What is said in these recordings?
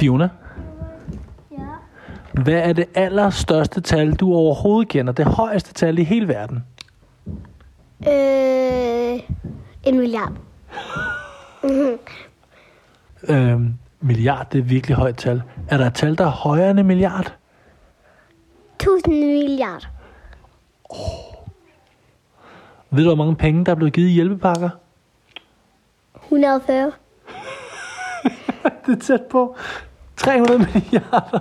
Fiona, Ja. hvad er det allerstørste tal, du overhovedet kender? Det højeste tal i hele verden? Øh, en milliard. Øhm, milliard, det er et virkelig højt tal. Er der et tal, der er højere end en milliard? Tusind milliard. Ved du, hvor mange penge, der er blevet givet i hjælpepakker? 140. Det er tæt på. 300 milliarder.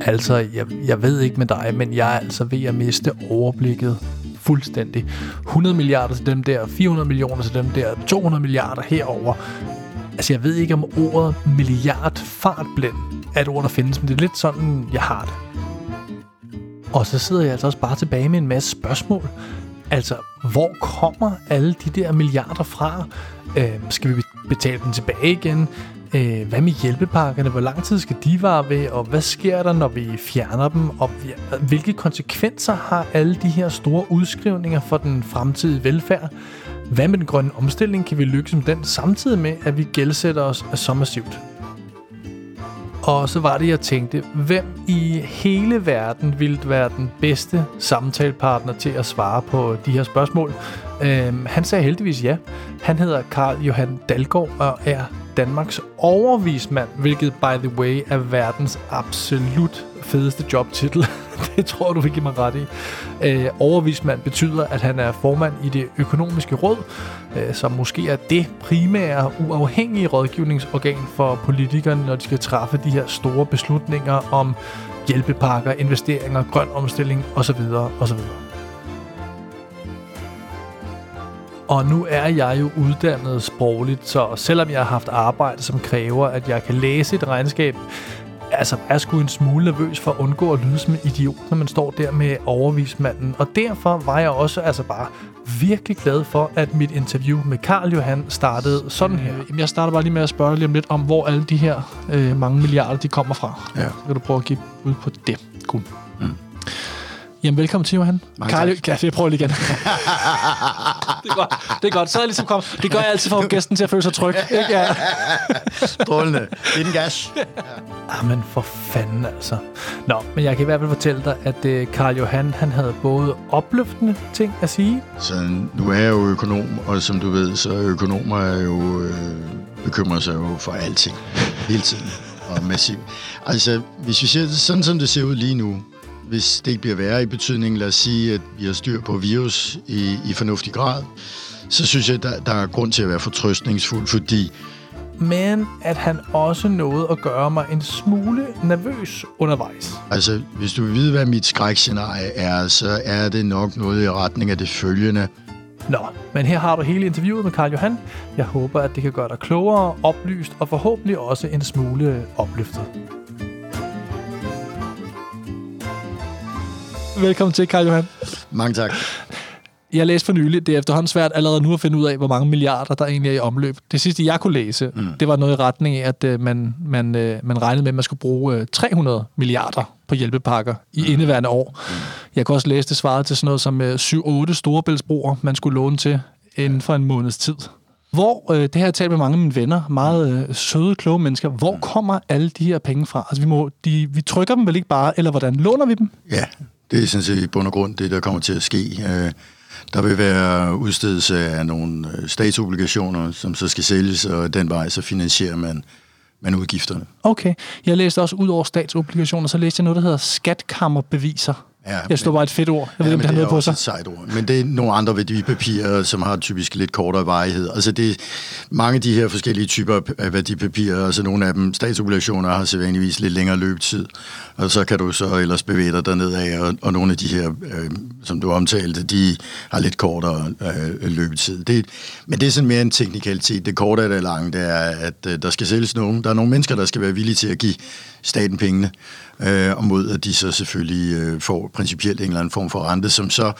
Altså, jeg, jeg ved ikke med dig, men jeg er altså ved at miste overblikket fuldstændig. 100 milliarder til dem der, 400 millioner til dem der, 200 milliarder herover. Altså, jeg ved ikke om ordet milliard fartblind er et ord, der findes, men det er lidt sådan, jeg har det. Og så sidder jeg altså også bare tilbage med en masse spørgsmål. Altså, hvor kommer alle de der milliarder fra? Øh, skal vi betale dem tilbage igen? Øh, hvad med hjælpepakkerne? Hvor lang tid skal de vare ved? Og hvad sker der, når vi fjerner dem? Og hvilke konsekvenser har alle de her store udskrivninger for den fremtidige velfærd? Hvad med den grønne omstilling? Kan vi lykkes med den samtidig med, at vi gældsætter os så massivt? Og så var det, jeg tænkte, hvem i hele verden ville være den bedste samtalepartner til at svare på de her spørgsmål? Øhm, han sagde heldigvis ja. Han hedder Karl Johan Dalgaard og er Danmarks overvismand, hvilket by the way er verdens absolut fedeste jobtitel. det tror du vil give mig ret i. Øh, overvismand betyder, at han er formand i det økonomiske råd, øh, som måske er det primære uafhængige rådgivningsorgan for politikerne, når de skal træffe de her store beslutninger om hjælpepakker, investeringer, grøn omstilling osv. osv. Og nu er jeg jo uddannet sprogligt, så selvom jeg har haft arbejde, som kræver, at jeg kan læse et regnskab, altså er sgu en smule nervøs for at undgå at lyde som en idiot, når man står der med overvismanden. Og derfor var jeg også altså bare virkelig glad for, at mit interview med Karl Johan startede sådan her. Jamen, jeg starter bare lige med at spørge lige om lidt om, hvor alle de her øh, mange milliarder, de kommer fra. Ja. Så kan du prøve at give ud på det. Cool. Jamen, velkommen til, Johan. Karl, ja, jeg prøver lige igen. det er godt. Det er godt. Så er jeg ligesom kommet. Det gør jeg altid for at få gæsten til at føle sig tryg. Ikke? Ja. Strålende. Det er den gas. Ah, men for fanden altså. Nå, men jeg kan i hvert fald fortælle dig, at øh, Karl Johan, han havde både opløftende ting at sige, Så nu er jeg jo økonom, og som du ved, så er økonomer er jo, øh, bekymrer sig jo for alting. Hele tiden. Og massivt. Altså, hvis vi ser det sådan, som det ser ud lige nu, hvis det ikke bliver værre i betydningen, lad os sige, at vi har styr på virus i, i fornuftig grad, så synes jeg, der, der er grund til at være fortrøstningsfuld, fordi men at han også nåede at gøre mig en smule nervøs undervejs. Altså, hvis du vil vide, hvad mit skrækscenarie er, så er det nok noget i retning af det følgende. Nå, men her har du hele interviewet med Karl Johan. Jeg håber, at det kan gøre dig klogere, oplyst og forhåbentlig også en smule opløftet. Velkommen til, Karl Johan. Mange tak. Jeg læste for nylig, det er efterhånden svært allerede nu at finde ud af, hvor mange milliarder, der egentlig er i omløb. Det sidste, jeg kunne læse, mm. det var noget i retning af, at øh, man, man, øh, man regnede med, at man skulle bruge øh, 300 milliarder på hjælpepakker i mm. indeværende år. Mm. Jeg kunne også læse det svaret til sådan noget som øh, 7-8 storebæltsbroer, man skulle låne til inden for en måneds tid. Hvor, øh, det har jeg talt med mange af mine venner, meget øh, søde, kloge mennesker, hvor kommer alle de her penge fra? Altså, vi, må, de, vi trykker dem vel ikke bare, eller hvordan låner vi dem? Ja, det er sådan set i bund og grund det, der kommer til at ske. Øh, der vil være udstedelse af nogle øh, statsobligationer, som så skal sælges, og den vej så finansierer man, man udgifterne. Okay. Jeg læste også ud over statsobligationer, så læste jeg noget, der hedder skatkammerbeviser. Ja, jeg men- bare et fedt ord. Jeg ved ikke, om det har er noget på sig. sejt ord. Men det er nogle andre værdipapirer, som har typisk lidt kortere varighed. Altså det er mange af de her forskellige typer af værdipapirer, altså nogle af dem, statsobligationer har sædvanligvis lidt længere løbetid, og så kan du så ellers bevæge dig derned og, og nogle af de her, øh, som du omtalte, de har lidt kortere øh, løbetid. Det, men det er sådan mere en teknikalitet. Det korte af det lange, det er, at øh, der skal sælges nogen. Der er nogle mennesker, der skal være villige til at give staten pengene, øh, og mod at de så selvfølgelig øh, får principielt en eller anden form for rente, som så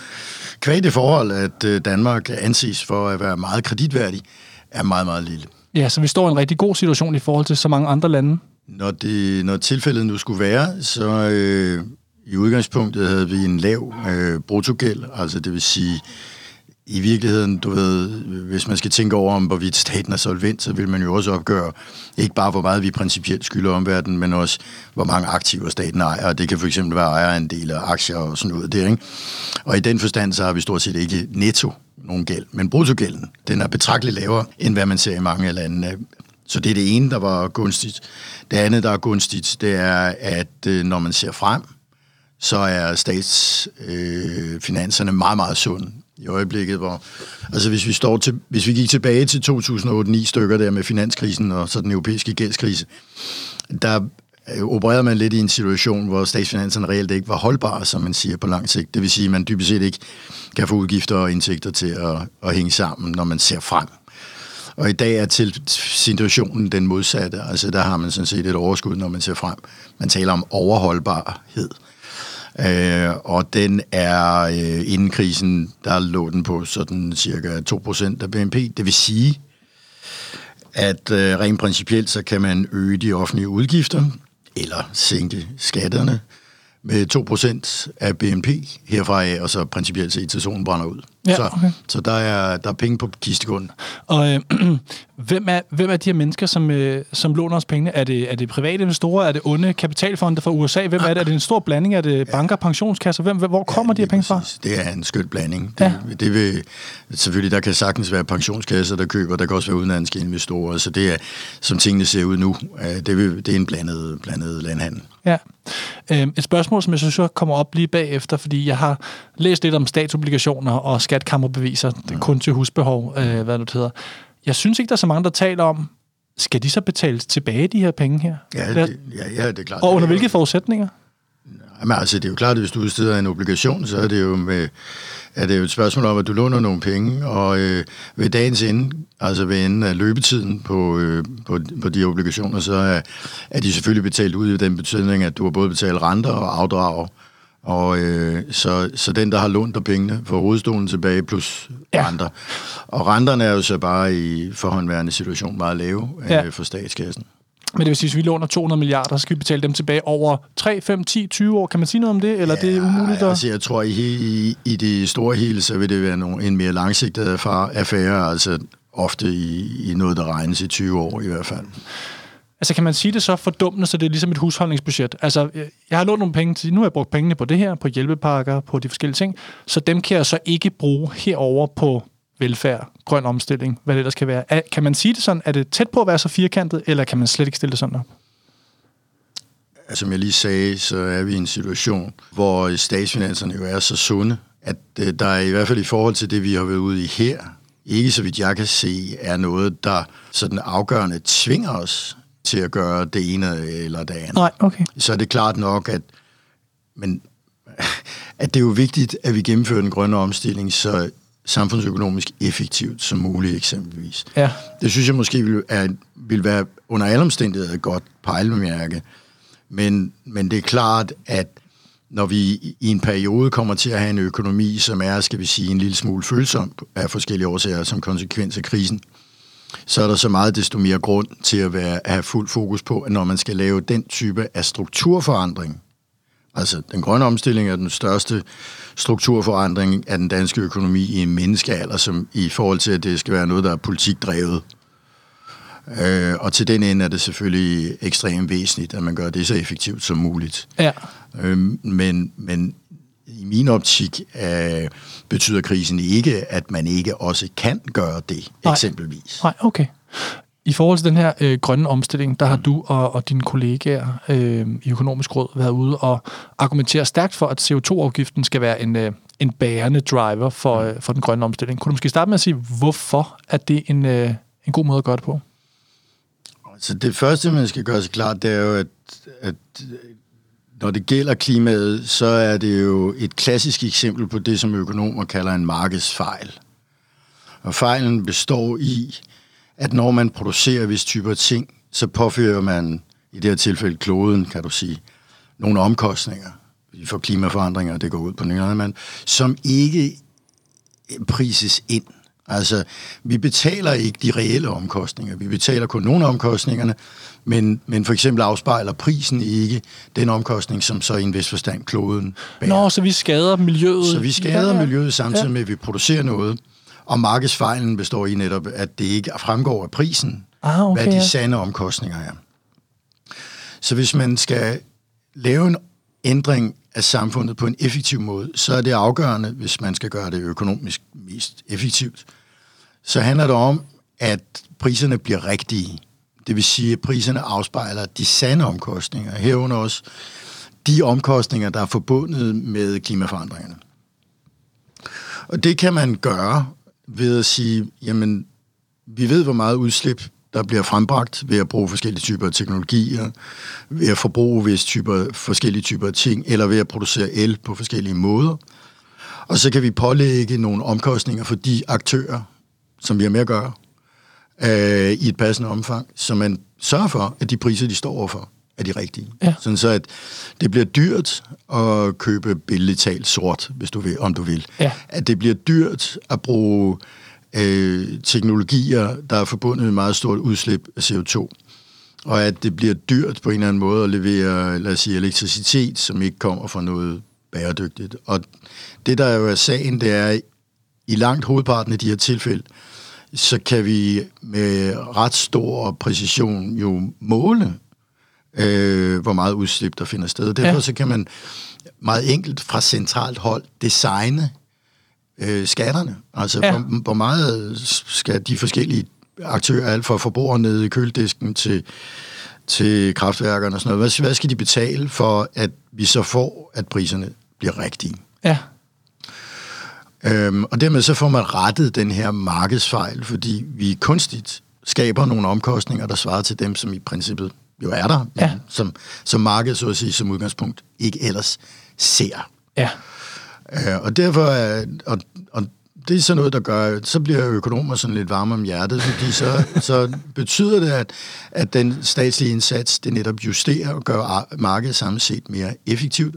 kvæg det forhold, at øh, Danmark anses for at være meget kreditværdig, er meget, meget lille. Ja, så vi står i en rigtig god situation i forhold til så mange andre lande. Når, det, når tilfældet nu skulle være, så øh, i udgangspunktet havde vi en lav øh, bruttogæld, altså det vil sige i virkeligheden, du ved, hvis man skal tænke over, om hvorvidt staten er solvent, så vil man jo også opgøre ikke bare, hvor meget vi principielt skylder omverdenen, men også, hvor mange aktiver staten ejer. Det kan for eksempel være ejerandel af aktier og sådan noget der, ikke? Og i den forstand, så har vi stort set ikke netto nogen gæld. Men bruttogælden, den er betragteligt lavere, end hvad man ser i mange af landene. Så det er det ene, der var gunstigt. Det andet, der er gunstigt, det er, at øh, når man ser frem, så er statsfinanserne øh, meget, meget sunde i øjeblikket, hvor, altså hvis vi, står til, hvis vi gik tilbage til 2008-9 stykker der med finanskrisen og så den europæiske gældskrise, der øh, opererede man lidt i en situation, hvor statsfinanserne reelt ikke var holdbare, som man siger på lang sigt. Det vil sige, at man dybest set ikke kan få udgifter og indtægter til at, at hænge sammen, når man ser frem. Og i dag er til situationen den modsatte. Altså der har man sådan set et overskud, når man ser frem. Man taler om overholdbarhed. Øh, og den er øh, inden krisen, der lå den på sådan cirka 2% af BNP. Det vil sige, at øh, rent principielt, så kan man øge de offentlige udgifter, eller sænke skatterne, med 2% af BNP herfra af, og så principielt set til solen brænder ud. Ja, så, okay. så der er, der er penge på kistegrunden. Og øh, hvem, er, hvem er de her mennesker, som, øh, som låner os pengene? Er det, er det private investorer? Er det onde kapitalfonde fra USA? Hvem er det? Er det en stor blanding? Er det banker, pensionskasser? Hvem, hvor kommer ja, de her penge fra? Præcis. Det er en skønt blanding. Det, ja. det vil, selvfølgelig, der kan sagtens være pensionskasser, der køber. Der kan også være udenlandske investorer. Så det er, som tingene ser ud nu, det, vil, det er en blandet, blandet landhandel. Ja. Øhm, et spørgsmål, som jeg synes kommer op lige bagefter, fordi jeg har læst lidt om statsobligationer og skatkammerbeviser, det er kun til husbehov, øh, hvad det hedder. Jeg synes ikke, der er så mange, der taler om, skal de så betales tilbage, de her penge her? Ja, det, ja, ja det er klart. Og under hvilke forudsætninger? Jamen altså, det er jo klart, at hvis du udsteder en obligation, så er det jo med, er det jo et spørgsmål om, at du låner nogle penge, og øh, ved dagens ende, altså ved enden af løbetiden på, øh, på, på de obligationer, så er, er de selvfølgelig betalt ud i den betydning, at du har både betalt renter og afdrag, og øh, så, så den, der har lånt dig pengene, får hovedstolen tilbage plus ja. renter. Og renterne er jo så bare i forhåndværende situation meget lave ja. øh, for statskassen. Men det vil sige, hvis vi låner 200 milliarder, så skal vi betale dem tilbage over 3, 5, 10, 20 år. Kan man sige noget om det, eller ja, det er umuligt? At... Altså, jeg tror, i, i, i det store hele, så vil det være nogle, en mere langsigtet affære, altså ofte i, i noget, der regnes i 20 år i hvert fald. Altså kan man sige det så fordummende, så det er ligesom et husholdningsbudget? Altså, jeg har lånt nogle penge til, nu har jeg brugt pengene på det her, på hjælpepakker, på de forskellige ting, så dem kan jeg så ikke bruge herover på velfærd, grøn omstilling, hvad det ellers kan være. Kan man sige det sådan? Er det tæt på at være så firkantet, eller kan man slet ikke stille det sådan op? Altså, som jeg lige sagde, så er vi i en situation, hvor statsfinanserne jo er så sunde, at øh, der er i hvert fald i forhold til det, vi har været ude i her, ikke så vidt jeg kan se, er noget, der sådan afgørende tvinger os til at gøre det ene eller det andet. Nej, okay. Så er det klart nok, at, men, at det er jo vigtigt, at vi gennemfører den grønne omstilling, så samfundsøkonomisk effektivt som muligt eksempelvis. Ja. Det synes jeg måske vil, er, vil være under alle omstændigheder et godt pejlemærke. Men, men det er klart, at når vi i en periode kommer til at have en økonomi, som er, skal vi sige, en lille smule følsom af forskellige årsager som konsekvens af krisen, så er der så meget desto mere grund til at, være, at have fuld fokus på, at når man skal lave den type af strukturforandring, altså den grønne omstilling er den største strukturforandring af den danske økonomi i en menneskealder, som i forhold til, at det skal være noget, der er politikdrevet. Øh, og til den ende er det selvfølgelig ekstremt væsentligt, at man gør det så effektivt som muligt. Ja. Øh, men, men i min optik øh, betyder krisen ikke, at man ikke også kan gøre det, Nej. eksempelvis. Nej, okay. I forhold til den her øh, grønne omstilling, der har du og, og dine kollegaer øh, i Økonomisk Råd været ude og argumentere stærkt for, at CO2-afgiften skal være en, øh, en bærende driver for, øh, for den grønne omstilling. Kunne du måske starte med at sige, hvorfor er det en, øh, en god måde at gøre det på? Så det første, man skal gøre sig klart, det er jo, at, at når det gælder klimaet, så er det jo et klassisk eksempel på det, som økonomer kalder en markedsfejl. Og fejlen består i, at når man producerer vis typer ting, så påfører man, i det her tilfælde kloden, kan du sige, nogle omkostninger for klimaforandringer, det går ud på den man, som ikke prises ind. Altså, vi betaler ikke de reelle omkostninger. Vi betaler kun nogle af omkostningerne, men, men for eksempel afspejler prisen ikke den omkostning, som så i en vis forstand kloden bærer. Nå, så vi skader miljøet. Så vi skader ja, ja. miljøet samtidig ja. med, at vi producerer noget, Og markedsfejlen består i netop, at det ikke fremgår af prisen, Ah, okay, hvad de sande omkostninger er. Så hvis man skal lave en ændring af samfundet på en effektiv måde, så er det afgørende, hvis man skal gøre det økonomisk mest effektivt. Så handler det om, at priserne bliver rigtige. Det vil sige, at priserne afspejler de sande omkostninger, herunder også de omkostninger, der er forbundet med klimaforandringerne. Og det kan man gøre ved at sige, jamen, vi ved, hvor meget udslip der bliver frembragt ved at bruge forskellige typer af teknologier, ved at forbruge visse typer, forskellige typer af ting, eller ved at producere el på forskellige måder. Og så kan vi pålægge nogle omkostninger for de aktører, som vi har med at gøre, øh, i et passende omfang, så man sørger for, at de priser, de står overfor, er de rigtige. Ja. Sådan så, at det bliver dyrt at købe billigt talt sort, hvis du vil, om du vil. Ja. At det bliver dyrt at bruge øh, teknologier, der er forbundet med meget stort udslip af CO2. Og at det bliver dyrt på en eller anden måde at levere, lad os sige, elektricitet, som ikke kommer fra noget bæredygtigt. Og det, der jo er sagen, det er, i langt hovedparten af de her tilfælde, så kan vi med ret stor præcision jo måle, øh, hvor meget udslip der finder sted. Derfor Ja. så kan man meget enkelt fra centralt hold designe øh, skatterne. Altså, Ja. hvor, hvor meget skal de forskellige aktører, alt fra forbrugere nede i køledisken til, til kraftværkerne og sådan noget, hvad, hvad skal de betale for, at vi så får, at priserne bliver rigtige? Ja. Øhm, og dermed så får man rettet den her markedsfejl, fordi vi kunstigt skaber nogle omkostninger, der svarer til dem, som i princippet jo er der, Ja. som, som markedet, så at sige, som udgangspunkt ikke ellers ser. Ja. Øh, og derfor er, og, og det er sådan noget, der gør, så bliver økonomer sådan lidt varme om hjertet, fordi så, så betyder det, at, at den statslige indsats, det netop justerer og gør ar- markedet samlet set mere effektivt.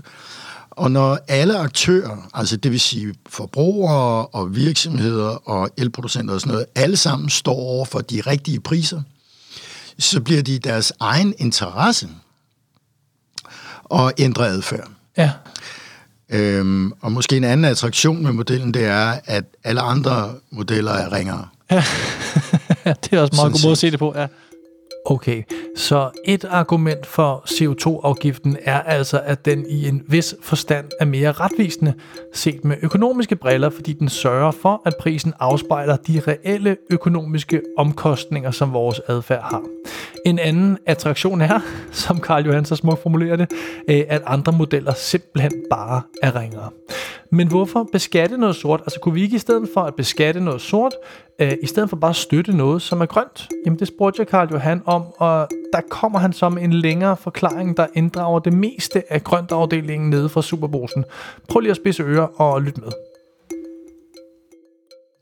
Og når alle aktører, altså det vil sige forbrugere og virksomheder og elproducenter og sådan noget, alle sammen står over for de rigtige priser, så bliver de i deres egen interesse og ændre adfærd. Ja. Øhm, og måske en anden attraktion med modellen, det er, at alle andre modeller er ringere. ja. det er også meget Sådan god måde at se det på, ja. Okay, så et argument for CO2-afgiften er altså, at den i en vis forstand er mere retvisende set med økonomiske briller, fordi den sørger for, at prisen afspejler de reelle økonomiske omkostninger, som vores adfærd har. En anden attraktion er, som Karl Johan så smukt formulerer det, øh, at andre modeller simpelthen bare er ringere. Men hvorfor beskatte noget sort? Altså kunne vi ikke i stedet for at beskatte noget sort, øh, i stedet for bare støtte noget, som er grønt? Jamen det spurgte jeg Karl Johan om, og der kommer han som en længere forklaring, der inddrager det meste af grøntafdelingen nede fra Superbosen. Prøv lige at spidse ører og lyt med.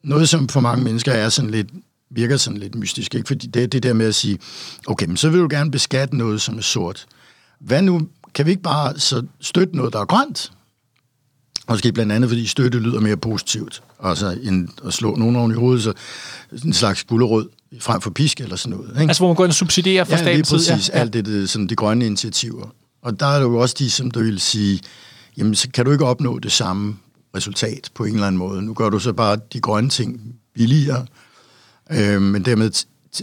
Noget, som for mange mennesker er sådan lidt, virker sådan lidt mystisk, ikke? fordi det er det der med at sige, okay, men så vil du gerne beskatte noget, som er sort. Hvad nu, kan vi ikke bare så støtte noget, der er grønt? Måske blandt andet, fordi støtte lyder mere positivt, altså end at slå nogen oven i hovedet, så en slags gulderød frem for pisk eller sådan noget. Ikke? Altså hvor man går ind og subsidierer fra ja, statens side. præcis. Ja, alt det, det, sådan de grønne initiativer. Og der er jo også de, som der vil sige, jamen, så kan du ikke opnå det samme resultat på en eller anden måde. Nu gør du så bare de grønne ting billigere, øh, men dermed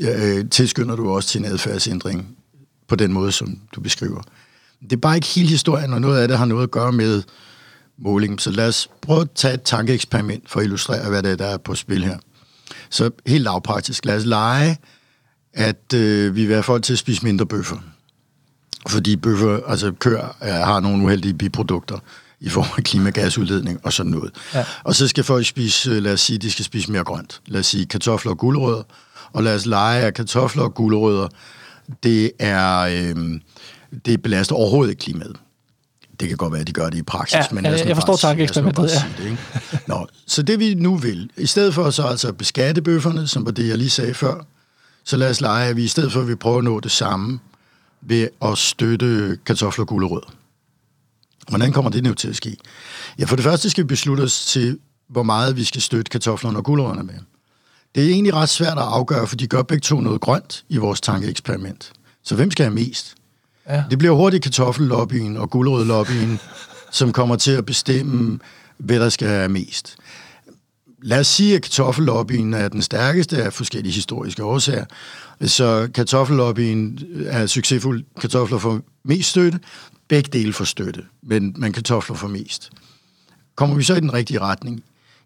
øh, tilskynder du også til en adfærdsændring på den måde, som du beskriver. Det er bare ikke hele historien, og noget af det har noget at gøre med måling. Så lad os prøve at tage et tankeeksperiment for at illustrere, hvad det er, der er på spil her. Så helt lavpraktisk, lad os lege, at øh, vi vil have folk til at spise mindre bøffer. Fordi bøffer, altså køer, har nogle uheldige biprodukter i form af klimagasudledning og sådan noget. Ja. Og så skal folk spise, øh, lad os sige, de skal spise mere grønt. Lad os sige kartofler og gulerødder. Og lad os lege, at kartofler og gulerødder, det er, øh, det belaster overhovedet ikke klimaet. Det kan godt være, at de gør det i praksis. Ja, men lad os jeg forstår tankeeksperimentet, ja. sige det, ikke? Nå, så det vi nu vil, i stedet for så altså at beskatte bøfferne, som var det, jeg lige sagde før, så lad os lege, at vi i stedet for, at vi prøver at nå det samme ved at støtte kartofler og gulerød. Hvordan kommer det nu til at ske? Ja, for det første skal vi beslutte os til, hvor meget vi skal støtte kartoflerne og gulerødderne med. Det er egentlig ret svært at afgøre, for de gør begge to noget grønt i vores tankeeksperiment. Så hvem skal have mest? Ja. Det bliver hurtigt kartoffellobbyen og guldrødlobbyen, som kommer til at bestemme, hvad der skal have mest. lad os sige, at kartoffellobbyen er den stærkeste af forskellige historiske årsager. Så kartoffellobbyen er succesfuld. Kartofler får mest støtte. Begge dele får støtte, men man kartofler får mest. Kommer vi så i den rigtige retning?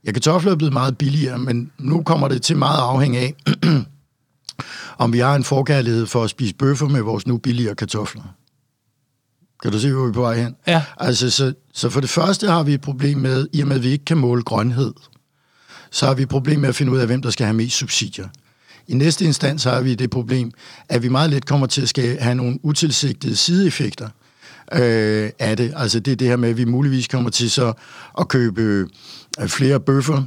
Ja, kartofler er blevet meget billigere, men nu kommer det til meget afhæng af, om vi har en forkærlighed for at spise bøffer med vores nu billigere kartofler. Kan du se, hvor vi er på vej hen? Ja. Altså, så, så for det første har vi et problem med, i og med at vi ikke kan måle grønhed, så har vi et problem med at finde ud af, hvem der skal have mest subsidier. I næste instans har vi det problem, at vi meget let kommer til at skal have nogle utilsigtede sideeffekter øh, af det. Altså det er det her med, at vi muligvis kommer til så at købe øh, flere bøffer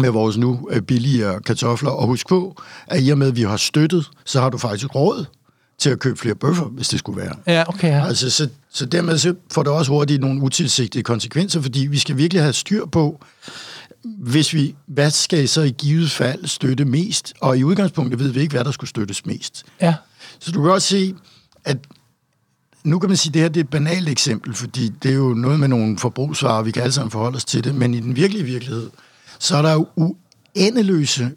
med vores nu øh, billigere kartofler. Og husk på, at i og med, at vi har støttet, så har du faktisk råd til at købe flere bøffer, hvis det skulle være. Ja, okay. Ja. Altså, så, så dermed så får det også hurtigt nogle utilsigtede konsekvenser, fordi vi skal virkelig have styr på, hvis vi, hvad skal I så i givet fald støtte mest? Og i udgangspunktet ved vi ikke, hvad der skulle støttes mest. ja. Så du kan også se, at nu kan man sige, at det her det er et banalt eksempel, fordi det er jo noget med nogle forbrugsvarer, vi kan alle sammen forholde os til det, men i den virkelige virkelighed, så er der jo uendeløse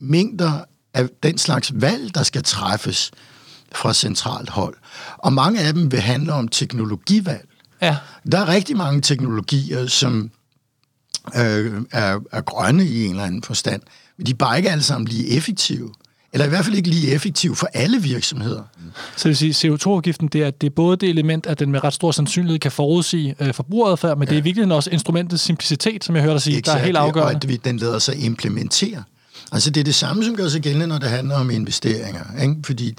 mængder af den slags valg, der skal træffes fra centralt hold. Og mange af dem vil handle om teknologivalg. Ja. Der er rigtig mange teknologier, som øh, er, er grønne i en eller anden forstand, men de er bare ikke alle sammen lige effektive. Eller i hvert fald ikke lige effektive for alle virksomheder. Så det vil sige, CO2-afgiften, det er, det er både det element, at den med ret stor sandsynlighed kan forudsige øh, forbrugeradfærd, men ja. det er virkelig også instrumentets simplicitet, som jeg hørte dig sige, der er helt afgørende. Og at vi- den lader sig implementere. Altså det er det samme, som gør sig gældende, når det handler om investeringer. Ikke? Fordi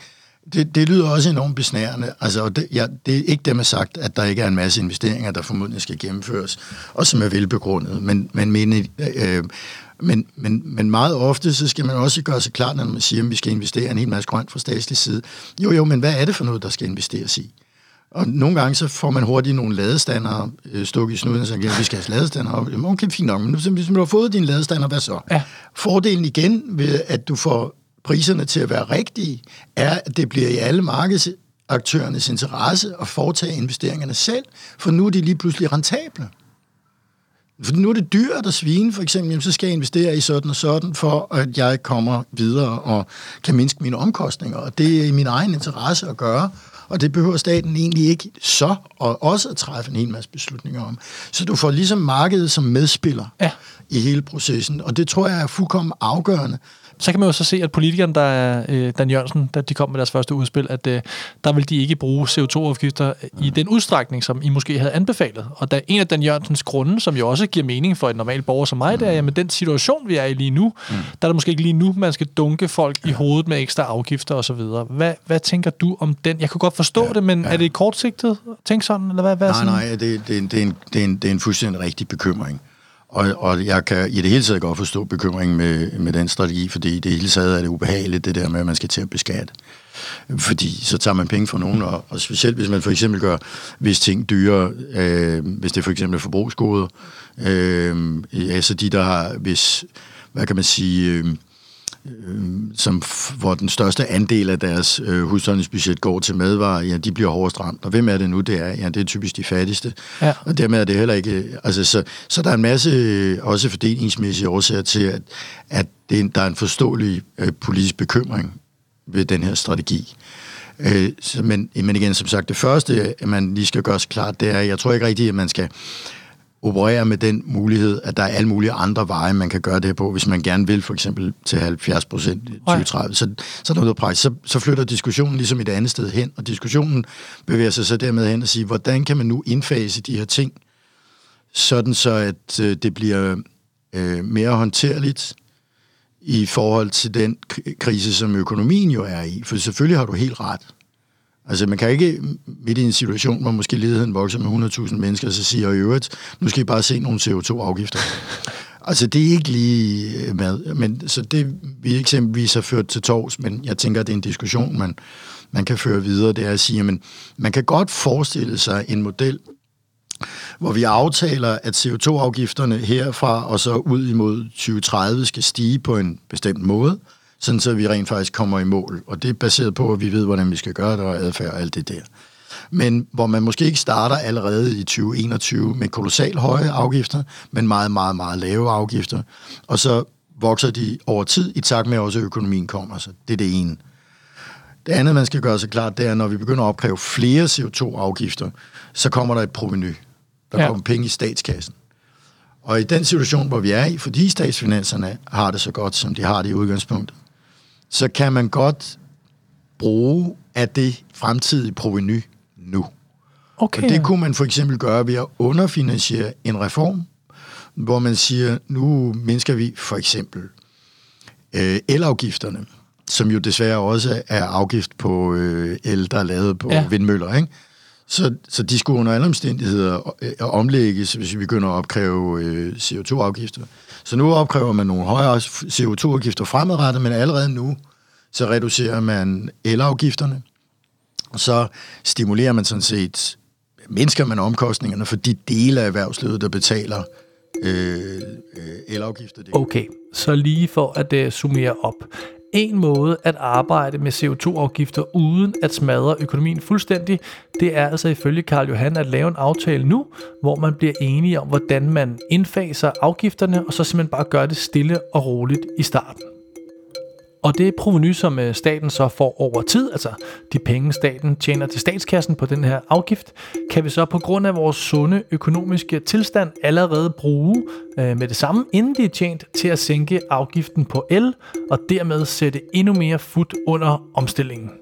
det, det lyder også enormt besnærende. Altså, det, ja, det er ikke dem, sagt, at der ikke er en masse investeringer, der formodentlig skal gennemføres, og som er velbegrundet. Men, men, men, øh, men, men, men meget ofte, så skal man også gøre sig klart, når man siger, at vi skal investere en hel masse grønt fra statslig side. Jo, jo, men hvad er det for noget, der skal investeres i? Og nogle gange så får man hurtigt nogle ladestander øh, stukket i snuden, og så siger, vi skal have ladestander op. Jamen, Okay, fint nok, men hvis du har fået dine ladestander, hvad så? Ja. Fordelen igen ved, at du får priserne til at være rigtige, er, at det bliver i alle markedsaktørernes interesse at foretage investeringerne selv, for nu er de lige pludselig rentable. For nu er det dyrt at svine, for eksempel, jamen, så skal jeg investere i sådan og sådan, for at jeg kommer videre og kan mindske mine omkostninger. Og det er i min egen interesse at gøre, og det behøver staten egentlig ikke så, og også at træffe en hel masse beslutninger om. Så du får ligesom markedet som medspiller Ja. i hele processen, og det tror jeg er fuldkommen afgørende. Så kan man jo så se, at politikerne, der er øh, Dan Jørgensen, da de kom med deres første udspil, at øh, der vil de ikke bruge CO2-afgifter i den udstrækning, som I måske havde anbefalet. Og der en af Dan Jørgensens grunde, som jo også giver mening for en normal borger som mig, det er, at den situation, vi er i lige nu, der er det måske ikke lige nu, man skal dunke folk i hovedet med ekstra afgifter osv. Hvad, hvad tænker du om den? Jeg kunne godt forstå ja, det, men ja. er det kortsigtet? Tænk sådan, eller hvad? hvad Nej, sådan? nej, det, det, er det, er en, det, er en, det er en fuldstændig rigtig bekymring. Og, og jeg kan i det hele taget godt forstå bekymringen med, med den strategi, fordi i det hele taget er det ubehageligt, det der med, at man skal til at beskatte. Fordi så tager man penge fra nogen, og, og specielt hvis man for eksempel gør hvis ting dyre, øh, hvis det for eksempel er forbrugsgoder, øh, altså de, der har, hvis, hvad kan man sige, øh, som, f- hvor den største andel af deres øh, husholdningsbudget går til madvarer, ja, de bliver hårdest ramt. Og hvem er det nu, det er? Ja, det er typisk de fattigste. Ja. Og dermed er det heller ikke... Altså, så, så der er en masse øh, også fordelingsmæssige årsager til, at, at det, er der er en forståelig øh, politisk bekymring ved den her strategi. Øh, så, men, men igen, som sagt, det første, man lige skal gøre sig klart, det er, jeg tror ikke rigtigt, at man skal operere med den mulighed, at der er alle mulige andre veje, man kan gøre det her på, hvis man gerne vil for eksempel til 70 procent i 2030. Så, så er der noget pres. Så, så flytter diskussionen ligesom et andet sted hen, og diskussionen bevæger sig så dermed hen og sige, hvordan kan man nu indfase de her ting, sådan så at øh, det bliver øh, mere håndterligt i forhold til den krise, som økonomien jo er i. For selvfølgelig har du helt ret. Altså, man kan ikke midt i en situation, hvor måske ledigheden vokser med 100.000 mennesker, så siger i øvrigt, nu skal I bare se nogle CO2-afgifter. Altså, det er ikke lige øh, med. Men, så det, vi eksempelvis har ført til tors, men jeg tænker, at det er en diskussion, man, man kan føre videre, det er at sige, men man kan godt forestille sig en model, hvor vi aftaler, at CO2-afgifterne herfra og så ud imod 2030 skal stige på en bestemt måde, sådan så vi rent faktisk kommer i mål. Og det er baseret på, at vi ved, hvordan vi skal gøre det, og adfærd og alt det der. men hvor man måske ikke starter allerede i 2021 med kolossalt høje afgifter, men meget, meget, meget lave afgifter. Og så vokser de over tid, i takt med at også økonomien kommer. Så det er det ene. Det andet, man skal gøre sig klart, det er, når vi begynder at opkræve flere CO2-afgifter, så kommer der et proveny. Der Ja. kommer penge i statskassen. Og i den situation, hvor vi er i, fordi statsfinanserne har det så godt, som de har det i udgangspunktet, så kan man godt bruge af det fremtidige proveny nu. Okay. Og det kunne man for eksempel gøre ved at underfinansiere en reform, hvor man siger, nu mindsker vi for eksempel øh, elafgifterne, som jo desværre også er afgift på øh, el, der er lavet på Ja. vindmøller, ikke? Så, så de skulle under alle omstændigheder øh, omlægges, hvis vi begynder at opkræve øh, CO2-afgifter. Så nu opkræver man nogle højere CO2-afgifter fremadrettet, men allerede nu, så reducerer man elafgifterne. Så stimulerer man sådan set, mindsker man omkostningerne for de dele af erhvervslivet, der betaler øh, øh elafgifter. Okay, så lige for at uh, summere op. En måde at arbejde med CO2-afgifter uden at smadre økonomien fuldstændig, det er altså ifølge Karl Johan at lave en aftale nu, hvor man bliver enige om, hvordan man indfaser afgifterne, og så simpelthen bare gør det stille og roligt i starten. Og det proveny, som øh, staten så får over tid, altså de penge, staten tjener til statskassen på den her afgift, kan vi så på grund af vores sunde økonomiske tilstand allerede bruge øh, med det samme, inden de er tjent, til at sænke afgiften på el, og dermed sætte endnu mere fod under omstillingen.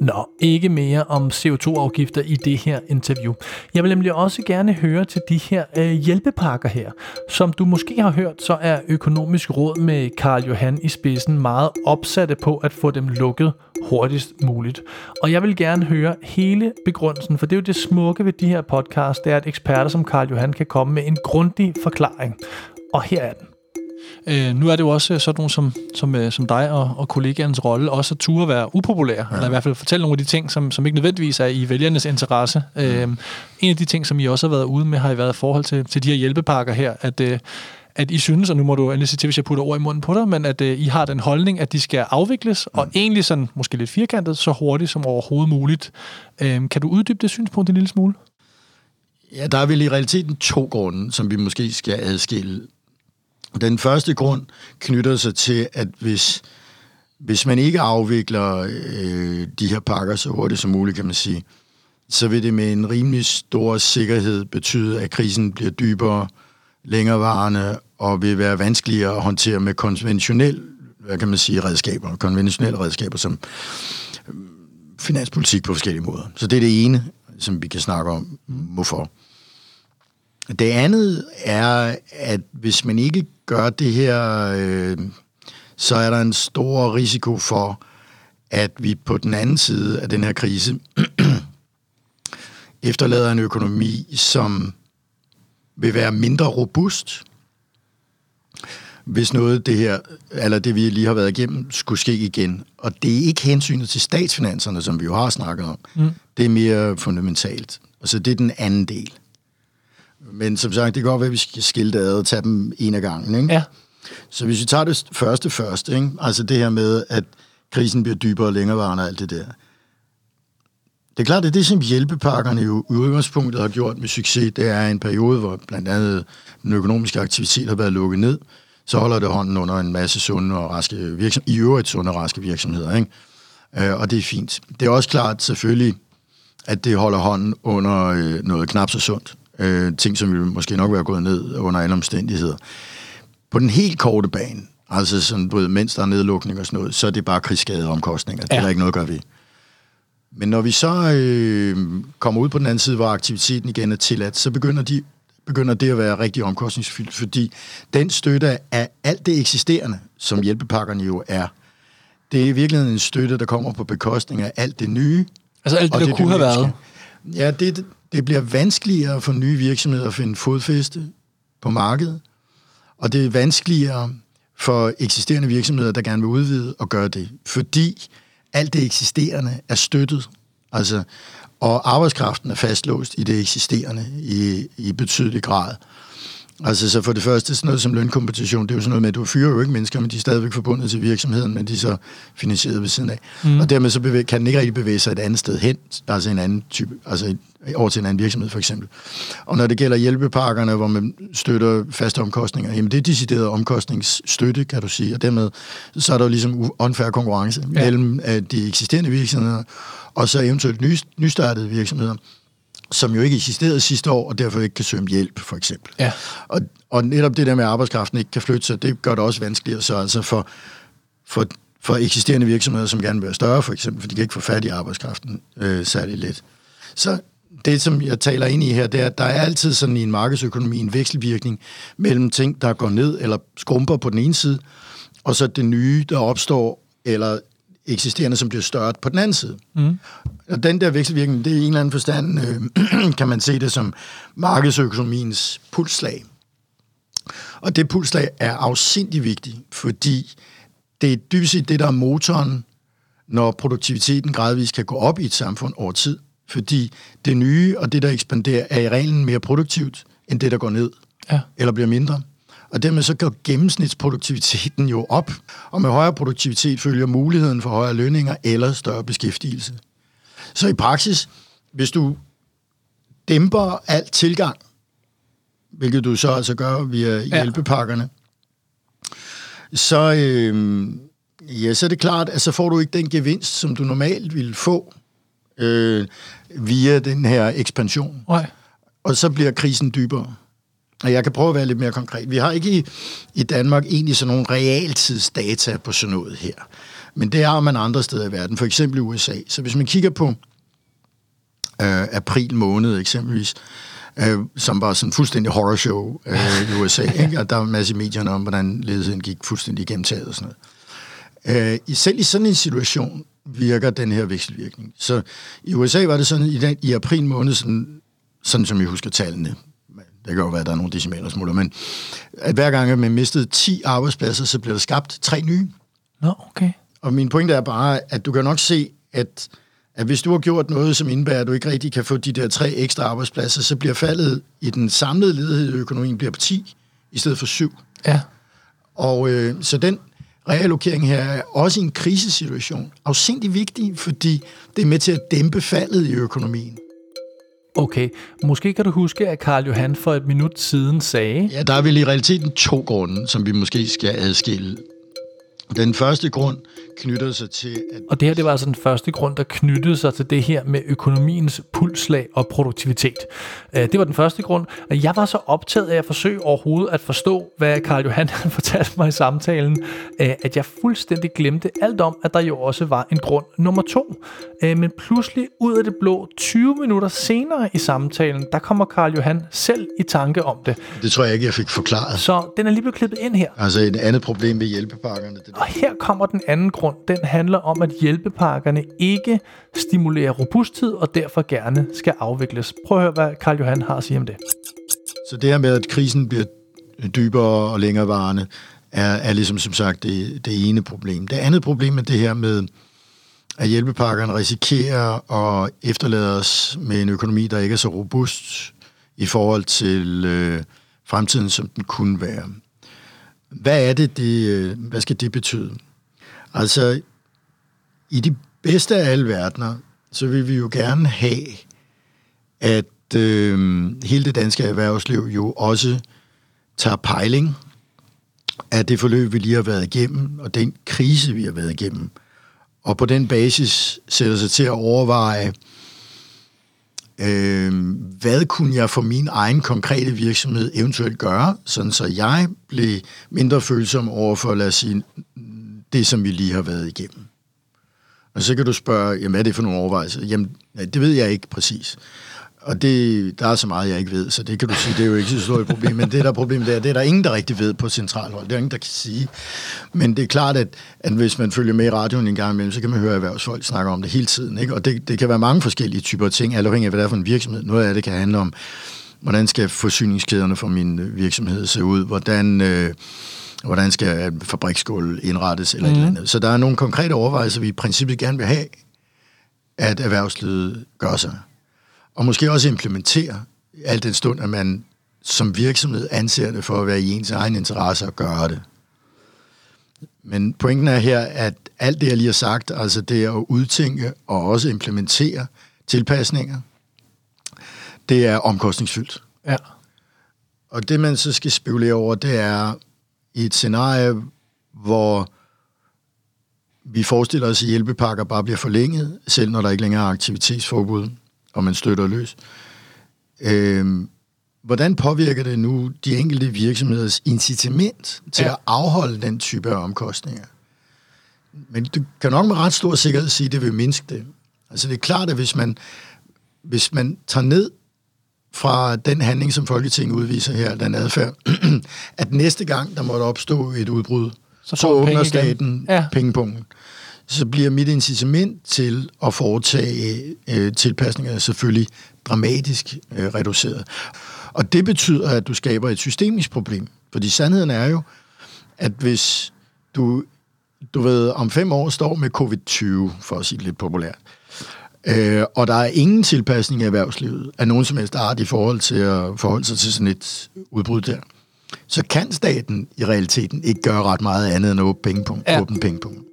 Nå, ikke mere om CO2-afgifter i det her interview. Jeg vil nemlig også gerne høre til de her øh, hjælpepakker her. Som du måske har hørt, så er økonomisk råd med Karl Johan i spidsen meget opsatte på at få dem lukket hurtigst muligt. Og jeg vil gerne høre hele begrundelsen, for det er jo det smukke ved de her podcast, det er, at eksperter som Karl Johan kan komme med en grundig forklaring. Og her er den. Øh, nu er det jo også sådan nogen som, som, øh, som dig og, og kollegaens rolle også at ture være upopulær, ja. eller i hvert fald fortælle nogle af de ting, som, som ikke nødvendigvis er i vælgernes interesse. Mm. Øh, en af de ting, som I også har været ude med, har I været i forhold til, til de her hjælpepakker her, at, øh, at I synes, og nu må du endelig sige til, hvis jeg putter ord i munden på dig, men at øh, I har den holdning, at de skal afvikles, mm. og egentlig sådan, måske lidt firkantet, så hurtigt som overhovedet muligt. Øh, kan du uddybe det synspunkt en lille smule? Ja, der er vel i realiteten to grunde, som vi måske skal adskille. Den første grund knytter sig til, at hvis, hvis man ikke afvikler øh, de her pakker så hurtigt som muligt, kan man sige, så vil det med en rimelig stor sikkerhed betyde, at krisen bliver dybere, længerevarende og vil være vanskeligere at håndtere med konventionel, hvad kan man sige, redskaber, konventionelle redskaber som øh, finanspolitik på forskellige måder. Så det er det ene, som vi kan snakke om, hvorfor. Det andet er, at hvis man ikke gør det her, øh, så er der en stor risiko for, at vi på den anden side af den her krise efterlader en økonomi, som vil være mindre robust, hvis noget det her, eller det vi lige har været igennem, skulle ske igen. Og det er ikke hensynet til statsfinanserne, som vi jo har snakket om. Mm. Det er mere fundamentalt. Og så det er den anden del. Men som sagt, det kan godt være, at vi skal skille det ad og tage dem en af gangen. Ikke? Ja. Så hvis vi tager det første først, ikke? altså det her med, at krisen bliver dybere og længerevarende og alt det der. Det er klart, at det, som hjælpepakkerne jo i udgangspunktet har gjort med succes, det er en periode, hvor blandt andet den økonomiske aktivitet har været lukket ned. Så holder det hånden under en masse sunde og raske virksomheder, i øvrigt sunde og raske virksomheder. Ikke? Øh, og det er fint. Det er også klart selvfølgelig, at det holder hånden under øh, noget knap så sundt. Øh, ting, som ville måske nok være gået ned under alle omstændigheder. På den helt korte bane, altså sådan, du ved, mens der er nedlukning og sådan noget, så er det bare krigsskadeomkostninger. Det er Ja. der ikke noget gøre ved. Men når vi så øh, kommer ud på den anden side, hvor aktiviteten igen er tilladt, så begynder, de, begynder det at være rigtig omkostningsfyldt, fordi den støtte af alt det eksisterende, som hjælpepakkerne jo er, det er i virkeligheden en støtte, der kommer på bekostning af alt det nye. Altså alt det, der kunne have været. dynamiske. Ja, det, det bliver vanskeligere for nye virksomheder at finde fodfæste på markedet, og det er vanskeligere for eksisterende virksomheder, der gerne vil udvide og gøre det, fordi alt det eksisterende er støttet, altså, og arbejdskraften er fastlåst i det eksisterende i, i betydelig grad. Altså, så for det første, sådan noget som lønkompensation, det er jo sådan noget med, at du fyrer jo ikke mennesker, men de er stadigvæk forbundet til virksomheden, men de er så finansieret ved siden af. Mm. Og dermed så bevæge, kan den ikke rigtig bevæge sig et andet sted hen, altså en anden type, altså et, over til en anden virksomhed for eksempel. Og når det gælder hjælpepakkerne, hvor man støtter faste omkostninger, jamen det er decideret omkostningsstøtte, kan du sige, og dermed så er der jo ligesom unfair konkurrence ja. mellem uh, de eksisterende virksomheder, og så eventuelt ny, nystartede virksomheder som jo ikke eksisterede sidste år, og derfor ikke kan søge om hjælp, for eksempel. Ja. Og, og netop det der med, at arbejdskraften ikke kan flytte sig, det gør det også vanskeligere så altså for, for, for eksisterende virksomheder, som gerne vil være større, for eksempel, for de kan ikke få fat i arbejdskraften øh, særlig let. Så det, som jeg taler ind i her, det er, at der er altid sådan i en markedsøkonomi en vekselvirkning mellem ting, der går ned eller skrumper på den ene side, og så det nye, der opstår, eller eksisterende, som bliver større på den anden side. Mm. Og den der vekselvirkning, det er i en eller anden forstand, øh, kan man se det som markedsøkonomiens pulslag. Og det pulslag er afsindig vigtigt, fordi det er dybest set det, der er motoren, når produktiviteten gradvist kan gå op i et samfund over tid. Fordi det nye og det, der ekspanderer, er i reglen mere produktivt, end det, der går ned. Ja. Eller bliver mindre og dermed så går gennemsnitsproduktiviteten jo op, og med højere produktivitet følger muligheden for højere lønninger eller større beskæftigelse. Så i praksis, hvis du dæmper alt tilgang, hvilket du så altså gør via hjælpepakkerne, ja. så, øh, ja, så er det klart, at så får du ikke den gevinst, som du normalt ville få øh, via den her ekspansion. Nej. Og så bliver krisen dybere. Og jeg kan prøve at være lidt mere konkret. Vi har ikke i, i Danmark egentlig sådan nogle realtidsdata på sådan noget her. Men det er man andre steder i verden, for eksempel i USA. Så hvis man kigger på øh, april måned eksempelvis, øh, som var sådan en fuldstændig horrorshow øh, i USA, ikke? og der var en masse medierne om, hvordan ledelsen gik fuldstændig gennem taget og sådan noget. Øh, selv i sådan en situation virker den her vekselvirkning. Så i USA var det sådan, i, den, i april måned, sådan, sådan som jeg husker tallene, det kan jo være, at der er nogle decimaler smutter, men at hver gang man mistede 10 arbejdspladser, så blev der skabt tre nye. Nå, okay. Og min pointe er bare, at du kan nok se, at, at hvis du har gjort noget, som indebærer, at du ikke rigtig kan få de der tre ekstra arbejdspladser, så bliver faldet i den samlede ledighed i økonomien bliver på 10 i stedet for 7. Ja. Og øh, så den reallokering her er også i en krisesituation afsindig vigtig, fordi det er med til at dæmpe faldet i økonomien. Okay, måske kan du huske, at Karl Johan for et minut siden sagde... Ja, der er vel i realiteten to grunde, som vi måske skal adskille. Den første grund knytter sig til... At og det her, det var altså den første grund, der knyttede sig til det her med økonomiens pulslag og produktivitet. Øh, det var den første grund. Jeg var så optaget af at forsøge overhovedet at forstå, hvad Karl Johan fortalte mig i samtalen, øh, at jeg fuldstændig glemte alt om, at der jo også var en grund nummer to. Øh, men pludselig ud af det blå, 20 minutter senere i samtalen, der kommer Karl Johan selv i tanke om det. Det tror jeg ikke, jeg fik forklaret. Så den er lige blevet klippet ind her. Altså et andet problem med hjælpepakkerne. Det og her kommer den anden grund. Den handler om, at hjælpepakkerne ikke stimulerer robusthed og derfor gerne skal afvikles. Prøv at høre, hvad Karl Johan har at sige om det. Så det her med, at krisen bliver dybere og længerevarende, er, er ligesom som sagt det, det ene problem. Det andet problem er det her med, at hjælpepakkerne risikerer at efterlade os med en økonomi, der ikke er så robust i forhold til øh, fremtiden, som den kunne være. Hvad er det, det øh, hvad skal det betyde? Altså, i de bedste af alle verdener, så vil vi jo gerne have, at øh, hele det danske erhvervsliv jo også tager pejling af det forløb, vi lige har været igennem, og den krise, vi har været igennem. Og på den basis sætter sig til at overveje, øh, hvad kunne jeg for min egen konkrete virksomhed eventuelt gøre, sådan så jeg blev mindre følsom over for, lad os sige, det, som vi lige har været igennem. Og så kan du spørge, jamen, hvad er det for nogle overvejelser? Jamen, det ved jeg ikke præcis. Og det, der er så meget, jeg ikke ved, så det kan du sige, det er jo ikke så stort et problem. Men det, der er problemet, det er, det er der ingen, der rigtig ved på centralhold. Det er ingen, der kan sige. Men det er klart, at, at hvis man følger med i radioen en gang imellem, så kan man høre erhvervsfolk snakke om det hele tiden. Ikke? Og det, det kan være mange forskellige typer ting, afhængig af, hvad det er for en virksomhed. Noget af det kan handle om, hvordan skal forsyningskæderne for min virksomhed se ud? Hvordan... Øh, hvordan skal fabriksgulv indrettes, eller mm. et eller andet. Så der er nogle konkrete overvejelser, vi i princippet gerne vil have, at erhvervslivet gør sig. Og måske også implementere, alt den stund, at man som virksomhed anser det for at være i ens egen interesse at gøre det. Men pointen er her, at alt det, jeg lige har sagt, altså det at udtænke og også implementere tilpasninger, det er omkostningsfyldt. Ja. Og det, man så skal spekulere over, det er i et scenarie, hvor vi forestiller os, at hjælpepakker bare bliver forlænget, selv når der ikke længere er aktivitetsforbud, og man støtter løs. Øhm, hvordan påvirker det nu de enkelte virksomheders incitament til Ja. at afholde den type af omkostninger? Men du kan nok med ret stor sikkerhed sige, at det vil mindske det. Altså det er klart, at hvis man, hvis man tager ned fra den handling, som Folketinget udviser her, den adfærd, at næste gang, der måtte opstå et udbrud, så, så åbner penge igen. staten Ja. ja. pengepunkten. Så bliver mit incitament til at foretage øh, tilpasninger selvfølgelig dramatisk øh, reduceret. Og det betyder, at du skaber et systemisk problem. Fordi sandheden er jo, at hvis du, du ved, om fem år står med covid-20, for at sige det lidt populært, øh, og der er ingen tilpasning af erhvervslivet af nogen som helst art i forhold til at forholde sig til sådan et udbrud der, så kan staten i realiteten ikke gøre ret meget andet end at åbne pengepunkt. Ja. Åbne pengepunkt.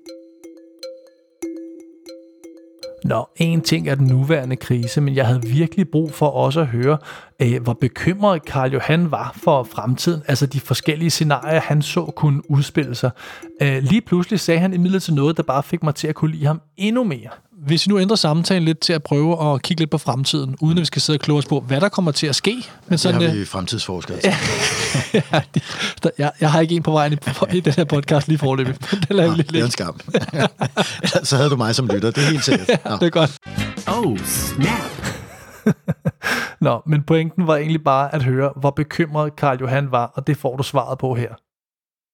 Nå, en ting er den nuværende krise, men jeg havde virkelig brug for også at høre, øh, hvor bekymret Karl Johan var for fremtiden, altså de forskellige scenarier, han så kunne udspille sig. Øh, lige pludselig sagde han imidlertid noget, der bare fik mig til at kunne lide ham endnu mere. Hvis vi nu ændrer samtalen lidt til at prøve at kigge lidt på fremtiden, uden at vi skal sidde og kloge os på, hvad der kommer til at ske. Men Det sådan, har øh, vi fremtidsforskere. Ja. ja, de- der- jeg, jeg har ikke en på vejen i, i den her podcast lige forløbig. Det lader vi lidt Det er en lidt. skam. Så havde du mig som lytter, det er helt sikkert. Nå. Det er godt. Oh, snap. Nå, men pointen var egentlig bare at høre, hvor bekymret Karl Johan var, og det får du svaret på her.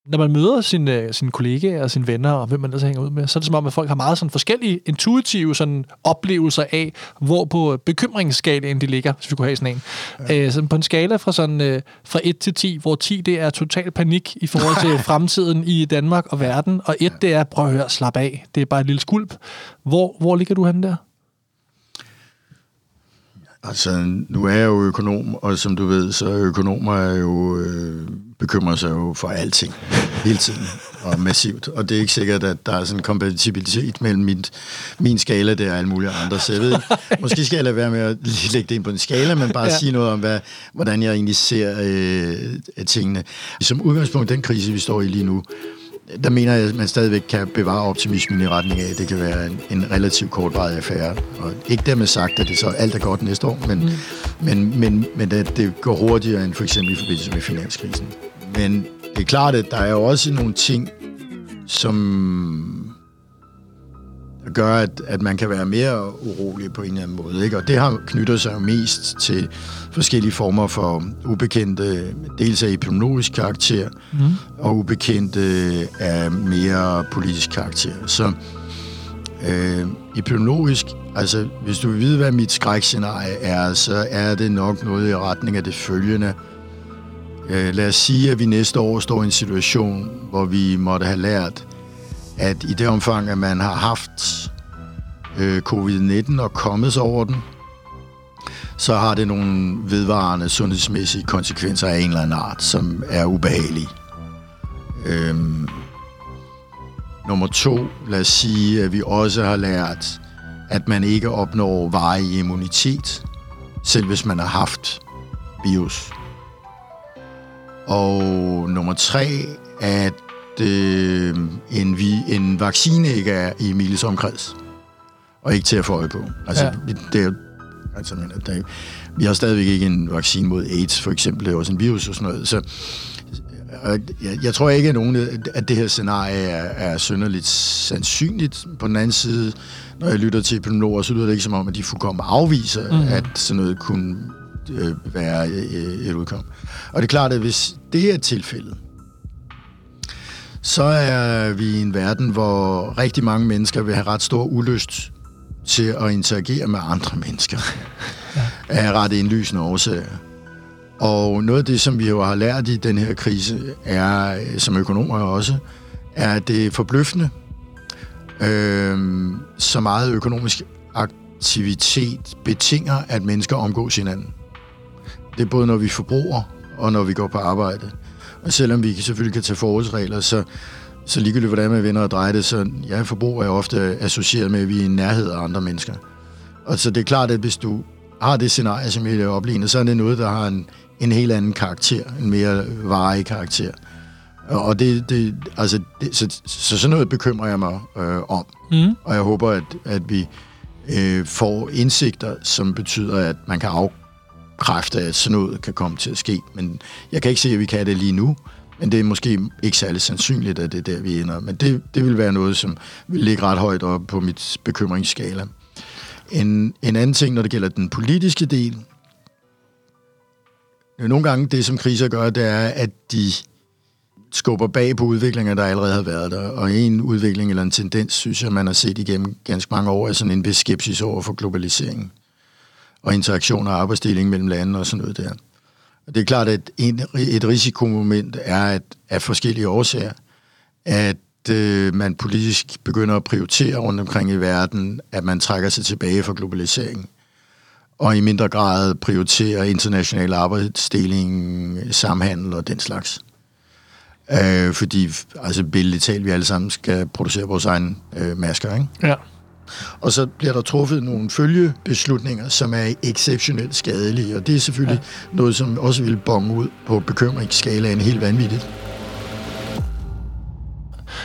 Når man møder sine, sine kollegaer og sine venner, og hvem man ellers hænger ud med, så er det som om, at folk har meget sådan forskellige intuitive sådan oplevelser af, hvor på bekymringsskalaen de ligger, hvis vi kunne have sådan en. Ja. Øh, sådan på en skala fra, sådan, øh, fra 1 til 10, hvor 10 det er total panik i forhold til fremtiden i Danmark og verden, og 1 det er, prøv at høre, slap af, det er bare et lille skulp. Hvor, hvor ligger du henne der? Altså, nu er jeg jo økonom, og som du ved, så er økonomer er jo, øh, bekymrer sig jo for alting hele tiden og massivt. Og det er ikke sikkert, at der er sådan en kompatibilitet mellem min, min skala der og alle mulige andre. Så jeg ved måske skal jeg lade være med at lige lægge det ind på en skala, men bare ja. sige noget om, hvad, hvordan jeg egentlig ser øh, tingene. Som udgangspunkt, den krise, vi står i lige nu, der mener jeg, at man stadigvæk kan bevare optimismen i retning af, at det kan være en, en relativt kortvarig affære. Og ikke dermed sagt, at det så alt er godt næste år, men, mm. men, men, men at det går hurtigere end for eksempel i forbindelse med finanskrisen. Men det er klart, at der er jo også nogle ting, som gør, at, at man kan være mere urolig på en eller anden måde. Ikke? Og det har knytter sig jo mest til forskellige former for ubekendte, dels af epidemiologisk karakter, mm. og ubekendte af mere politisk karakter. Så øh, epidemiologisk, altså hvis du vil vide, hvad mit skrækscenarie er, så er det nok noget i retning af det følgende. Øh, Øh, lad os sige, at vi næste år står i en situation, hvor vi måtte have lært, at i det omfang, at man har haft øh, covid-19 og kommet sig over den, så har det nogle vedvarende sundhedsmæssige konsekvenser af en eller anden art, som er ubehagelige. Øhm, nummer to, lad os sige, at vi også har lært, at man ikke opnår varig immunitet, selv hvis man har haft virus. Og nummer tre, at øh, en, vi, en vaccine ikke er i Emiles omkreds, og ikke til at få øje på. Altså, Ja. det er jo- altså, men, der, vi har stadigvæk ikke en vaccine mod AIDS, for eksempel. Det er også en virus og sådan noget. Så jeg, jeg tror ikke, at, nogen, at det her scenarie er, er synderligt sandsynligt. På den anden side, når jeg lytter til epidemiologer, så lyder det ikke som om, at de fuldkommen afviser, mm. at sådan noget kunne øh, være øh, et udkom. Og det er klart, at hvis det er tilfældet, så er vi i en verden, hvor rigtig mange mennesker vil have ret stor ulyst til at interagere med andre mennesker. Af ret indlysende årsager. Og noget af det, som vi jo har lært i den her krise, er, som økonomer også, er, at det er forbløffende, øh, så meget økonomisk aktivitet betinger, at mennesker omgås hinanden. Det er både, når vi forbruger, og når vi går på arbejde. Og selvom vi selvfølgelig kan tage forholdsregler, så, så ligegyldigt hvordan man vender og drejer det, så jeg forbruger er ofte associeret med, at vi er i nærhed af andre mennesker. Og så det er klart, at hvis du har det scenarie, som jeg opligner, så er det noget, der har en, en helt anden karakter, en mere varig karakter. Og det, det, altså, det, så, så sådan noget bekymrer jeg mig øh, om. Mm. Og jeg håber, at, at vi øh, får indsigter, som betyder, at man kan afkræfte, at sådan noget kan komme til at ske. Men jeg kan ikke se, at vi kan det lige nu. Men det er måske ikke særlig sandsynligt, at det er der, vi ender. Men det, det vil være noget, som vil ligge ret højt oppe på mit bekymringsskala. En, en anden ting, når det gælder den politiske del, nogle gange det, som kriser gør, det er, at de skubber bag på udviklinger, der allerede har været der. Og en udvikling eller en tendens, synes jeg, man har set igennem ganske mange år, er sådan en vis skepsis over for globalisering og interaktion og arbejdsdeling mellem lande og sådan noget der. Og det er klart, at en, et risikomoment er, at af forskellige årsager, at øh, man politisk begynder at prioritere rundt omkring i verden, at man trækker sig tilbage fra globalisering og i mindre grad prioriterer international arbejdsdeling, samhandel og den slags. Øh, fordi, altså billedligt talt, vi alle sammen skal producere vores egne øh, masker, ikke? Ja. Og så bliver der truffet nogle følgebeslutninger, som er exceptionelt skadelige, og det er selvfølgelig ja. noget, som også vil bonge ud på bekymringsskalaen helt vanvittigt.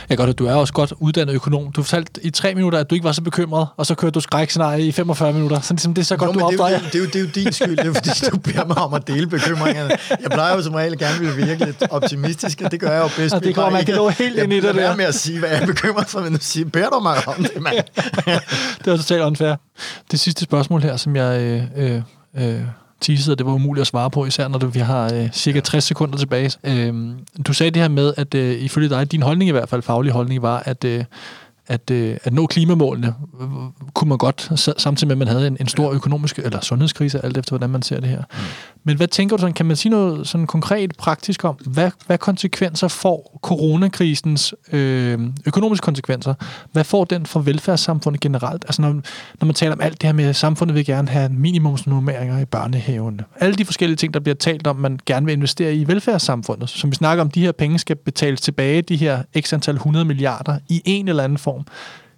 Jeg godt, at du er også godt uddannet økonom. Du fortalte i tre minutter, at du ikke var så bekymret, og så kørte du skrækscenarie i 45 minutter. Så ligesom det er så godt, Nå, du men det, er jo, det, er jo, det er jo din skyld, det er fordi, du beder mig om at dele bekymringerne. Jeg plejer jo som regel gerne vil virke lidt optimistisk, og det gør jeg jo bedst. Og det kommer, man kan ikke- nå helt jeg ind i det der. med at sige, hvad jeg er bekymret for, men nu siger, beder du mig om det, mand. Det var totalt unfair. Det sidste spørgsmål her, som jeg øh, øh, øh, teasede, det var umuligt at svare på, især når du, vi har øh, cirka 60 sekunder tilbage. Øh, du sagde det her med, at øh, ifølge dig, din holdning i hvert fald, faglig holdning, var, at, øh, at, øh, at nå klimamålene kunne man godt, sa- samtidig med, at man havde en, en stor økonomisk eller sundhedskrise, alt efter hvordan man ser det her. Mm. Men hvad tænker du sådan, kan man sige noget sådan konkret, praktisk om, hvad, hvad konsekvenser får coronakrisens øh, økonomiske konsekvenser? Hvad får den for velfærdssamfundet generelt? Altså når, når man taler om alt det her med, at samfundet vil gerne have minimumsnummeringer i børnehaven. Alle de forskellige ting, der bliver talt om, man gerne vil investere i velfærdssamfundet. Som vi snakker om, de her penge skal betales tilbage, de her x antal 100 milliarder, i en eller anden form.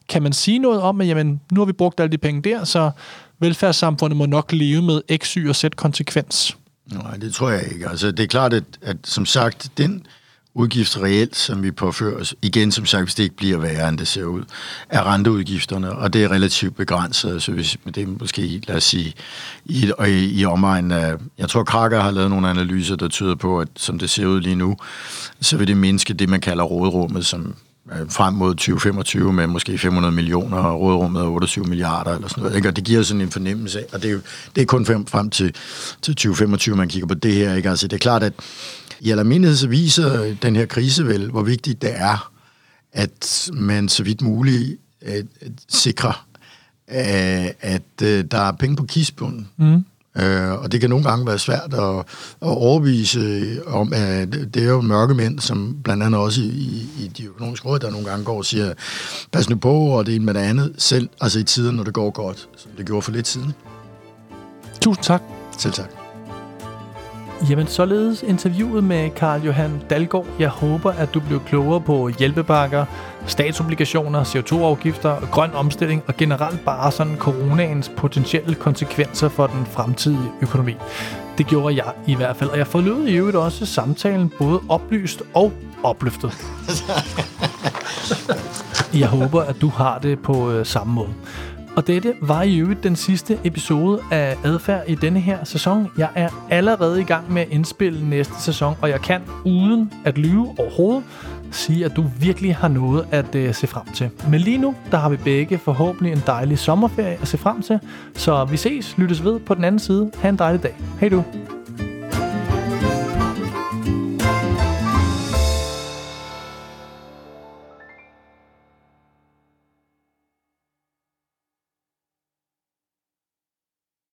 Kan man sige noget om, at jamen, nu har vi brugt alle de penge der, så velfærdssamfundet må nok leve med x, y og z konsekvens? Nej, det tror jeg ikke. Altså, det er klart, at, at som sagt, den udgift reelt, som vi påfører os, igen som sagt, hvis det ikke bliver værre, end det ser ud, er renteudgifterne, og det er relativt begrænset, så hvis det er måske, lad os sige, i, i, i omegnen af, jeg tror, Krakker har lavet nogle analyser, der tyder på, at som det ser ud lige nu, så vil det mindske det, man kalder rådrummet, som Øh, frem mod 2025 med måske 500 millioner, og rådrummet er 28 milliarder eller sådan noget. Ikke? Og det giver sådan en fornemmelse af, og det er, jo, det er kun frem, frem til, til 2025, man kigger på det her. Ikke? Altså, det er klart, at i almindelighed så viser den her krise vel, hvor vigtigt det er, at man så vidt muligt øh, sikrer, øh, at, at der er penge på kisbunden. Mm. Øh, og det kan nogle gange være svært at, at overbevise om, at det er jo mørke mænd, som blandt andet også i, i de økonomiske råd, der nogle gange går og siger, pas nu på, og det ene med det andet, selv altså i tider, når det går godt, som det gjorde for lidt siden. Tusind tak. Selv tak. Jamen, således interviewet med Karl Johan Dalgaard. Jeg håber, at du blev klogere på hjælpepakker, statsobligationer, CO2-afgifter, grøn omstilling og generelt bare sådan coronaens potentielle konsekvenser for den fremtidige økonomi. Det gjorde jeg i hvert fald, og jeg forlod i øvrigt også samtalen både oplyst og opløftet. Jeg håber, at du har det på øh, samme måde. Og dette var i øvrigt den sidste episode af Adfærd i denne her sæson. Jeg er allerede i gang med at indspille næste sæson, og jeg kan uden at lyve overhovedet sige, at du virkelig har noget at uh, se frem til. Men lige nu, der har vi begge forhåbentlig en dejlig sommerferie at se frem til. Så vi ses, lyttes ved på den anden side. Ha' en dejlig dag. Hej du.